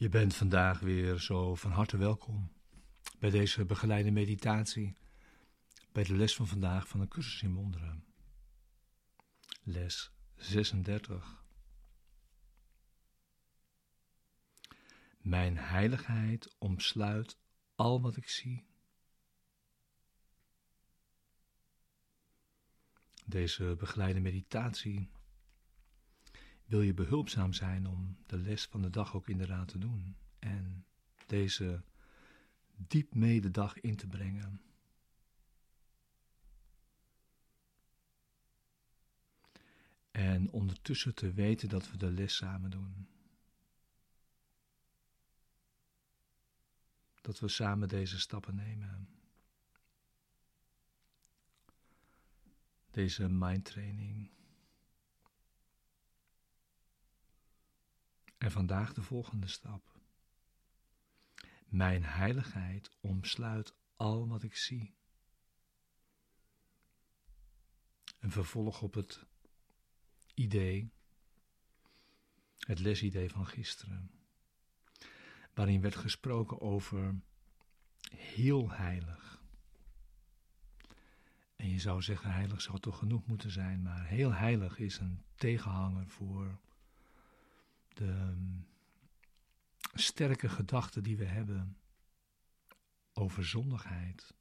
Je bent vandaag weer zo van harte welkom bij deze begeleide meditatie, bij de les van vandaag van de cursus in wonderen. Les 36. Mijn heiligheid omsluit al wat ik zie. Deze begeleide meditatie wil je behulpzaam zijn om de les van de dag ook inderdaad te doen en deze diep mee dag in te brengen. En ondertussen te weten dat we de les samen doen. Dat we samen deze stappen nemen. Deze mindtraining. En vandaag de volgende stap. Mijn heiligheid omsluit al wat ik zie. Een vervolg op het idee, het lesidee van gisteren, waarin werd gesproken over heel heilig. En je zou zeggen, heilig zou toch genoeg moeten zijn, maar heel heilig is een tegenhanger voor de ehm, sterke gedachten die we hebben over zondigheid,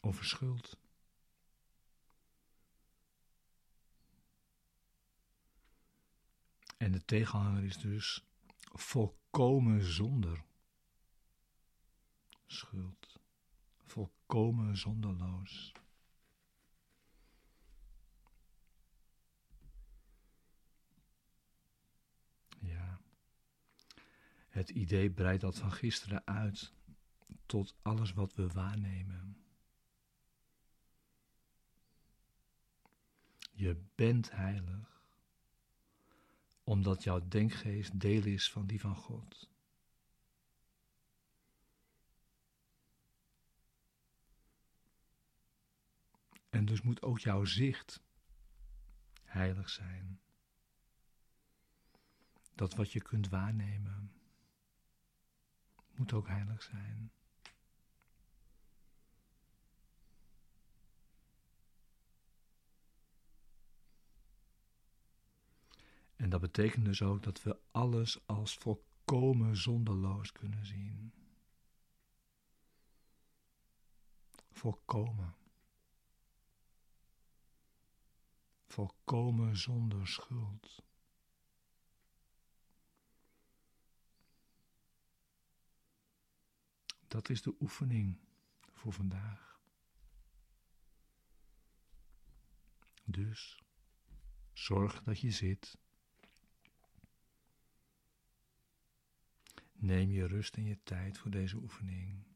over schuld. En de tegenhanger is dus volkomen zonder schuld, volkomen zonderloos. Het idee breidt dat van gisteren uit tot alles wat we waarnemen. Je bent heilig, omdat jouw denkgeest deel is van die van God. En dus moet ook jouw zicht heilig zijn. Dat wat je kunt waarnemen moet ook heilig zijn. En dat betekent dus ook dat we alles als volkomen zonderloos kunnen zien. Volkomen. Volkomen zonder schuld. Dat is de oefening voor vandaag. Dus zorg dat je zit. Neem je rust en je tijd voor deze oefening.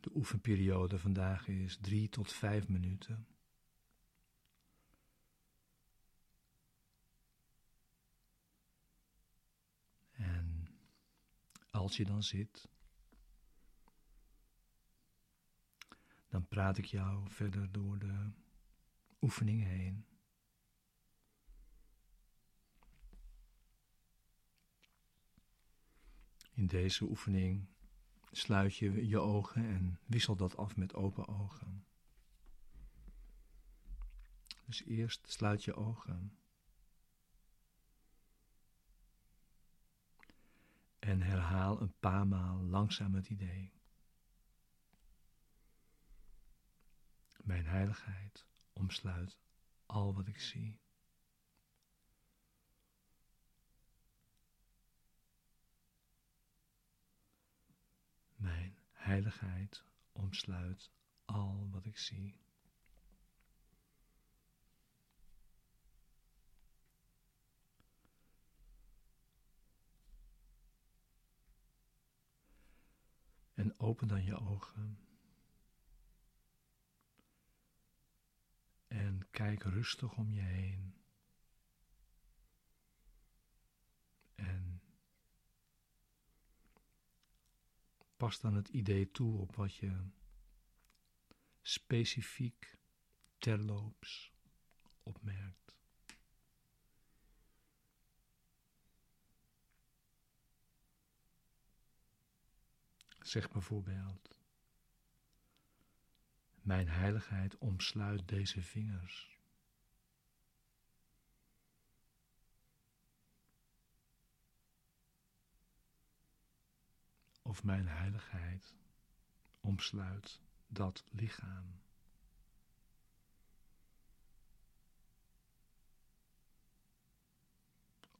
De oefenperiode vandaag is drie tot vijf minuten. Als je dan zit, dan praat ik jou verder door de oefening heen. In deze oefening sluit je je ogen en wissel dat af met open ogen. Dus eerst sluit je ogen. En herhaal een paar maal langzaam het idee. Mijn heiligheid omsluit al wat ik zie. Mijn heiligheid omsluit al wat ik zie. En open dan je ogen. En kijk rustig om je heen. En pas dan het idee toe op wat je specifiek terloops opmerkt. Zeg bijvoorbeeld, mijn heiligheid omsluit deze vingers. Of mijn heiligheid omsluit dat lichaam.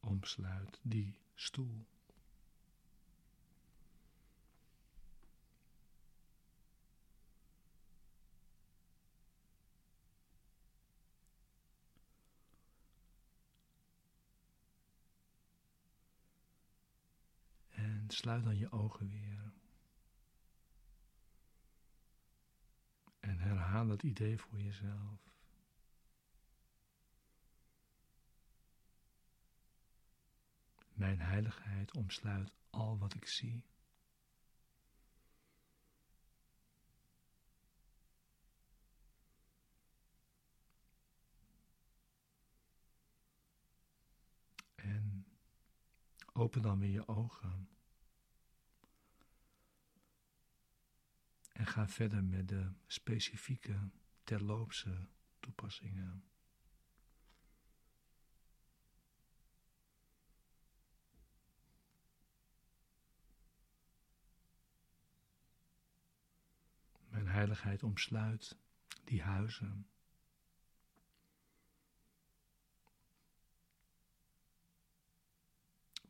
Omsluit die stoel. Sluit dan je ogen weer. En herhaal het idee voor jezelf. Mijn heiligheid omsluit al wat ik zie. En open dan weer je ogen. Ga verder met de specifieke terloopse toepassingen. Mijn heiligheid omsluit die huizen.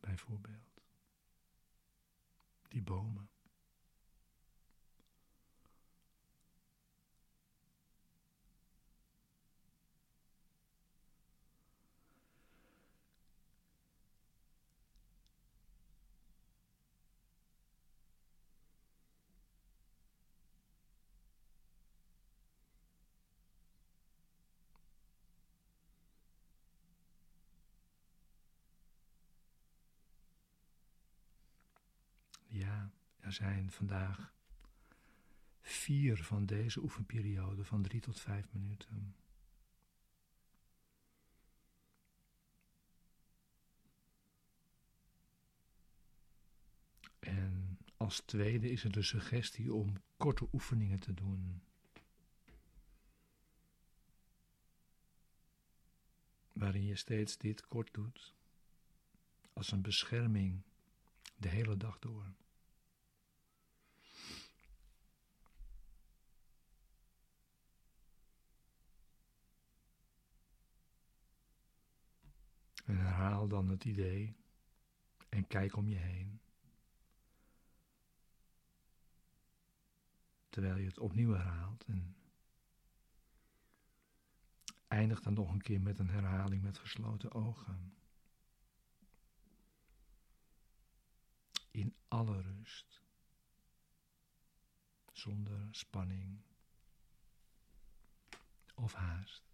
Bijvoorbeeld die bomen. Zijn vandaag vier van deze oefenperioden van drie tot vijf minuten. En als tweede is er de suggestie om korte oefeningen te doen. Waarin je steeds dit kort doet, als een bescherming de hele dag door. En herhaal dan het idee en kijk om je heen. Terwijl je het opnieuw herhaalt en eindig dan nog een keer met een herhaling met gesloten ogen. In alle rust, zonder spanning of haast.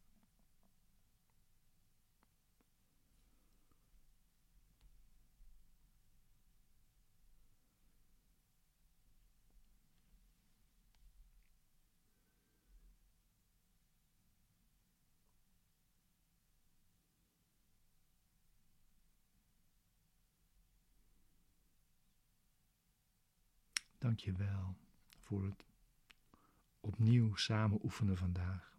Dank je wel voor het opnieuw samen oefenen vandaag.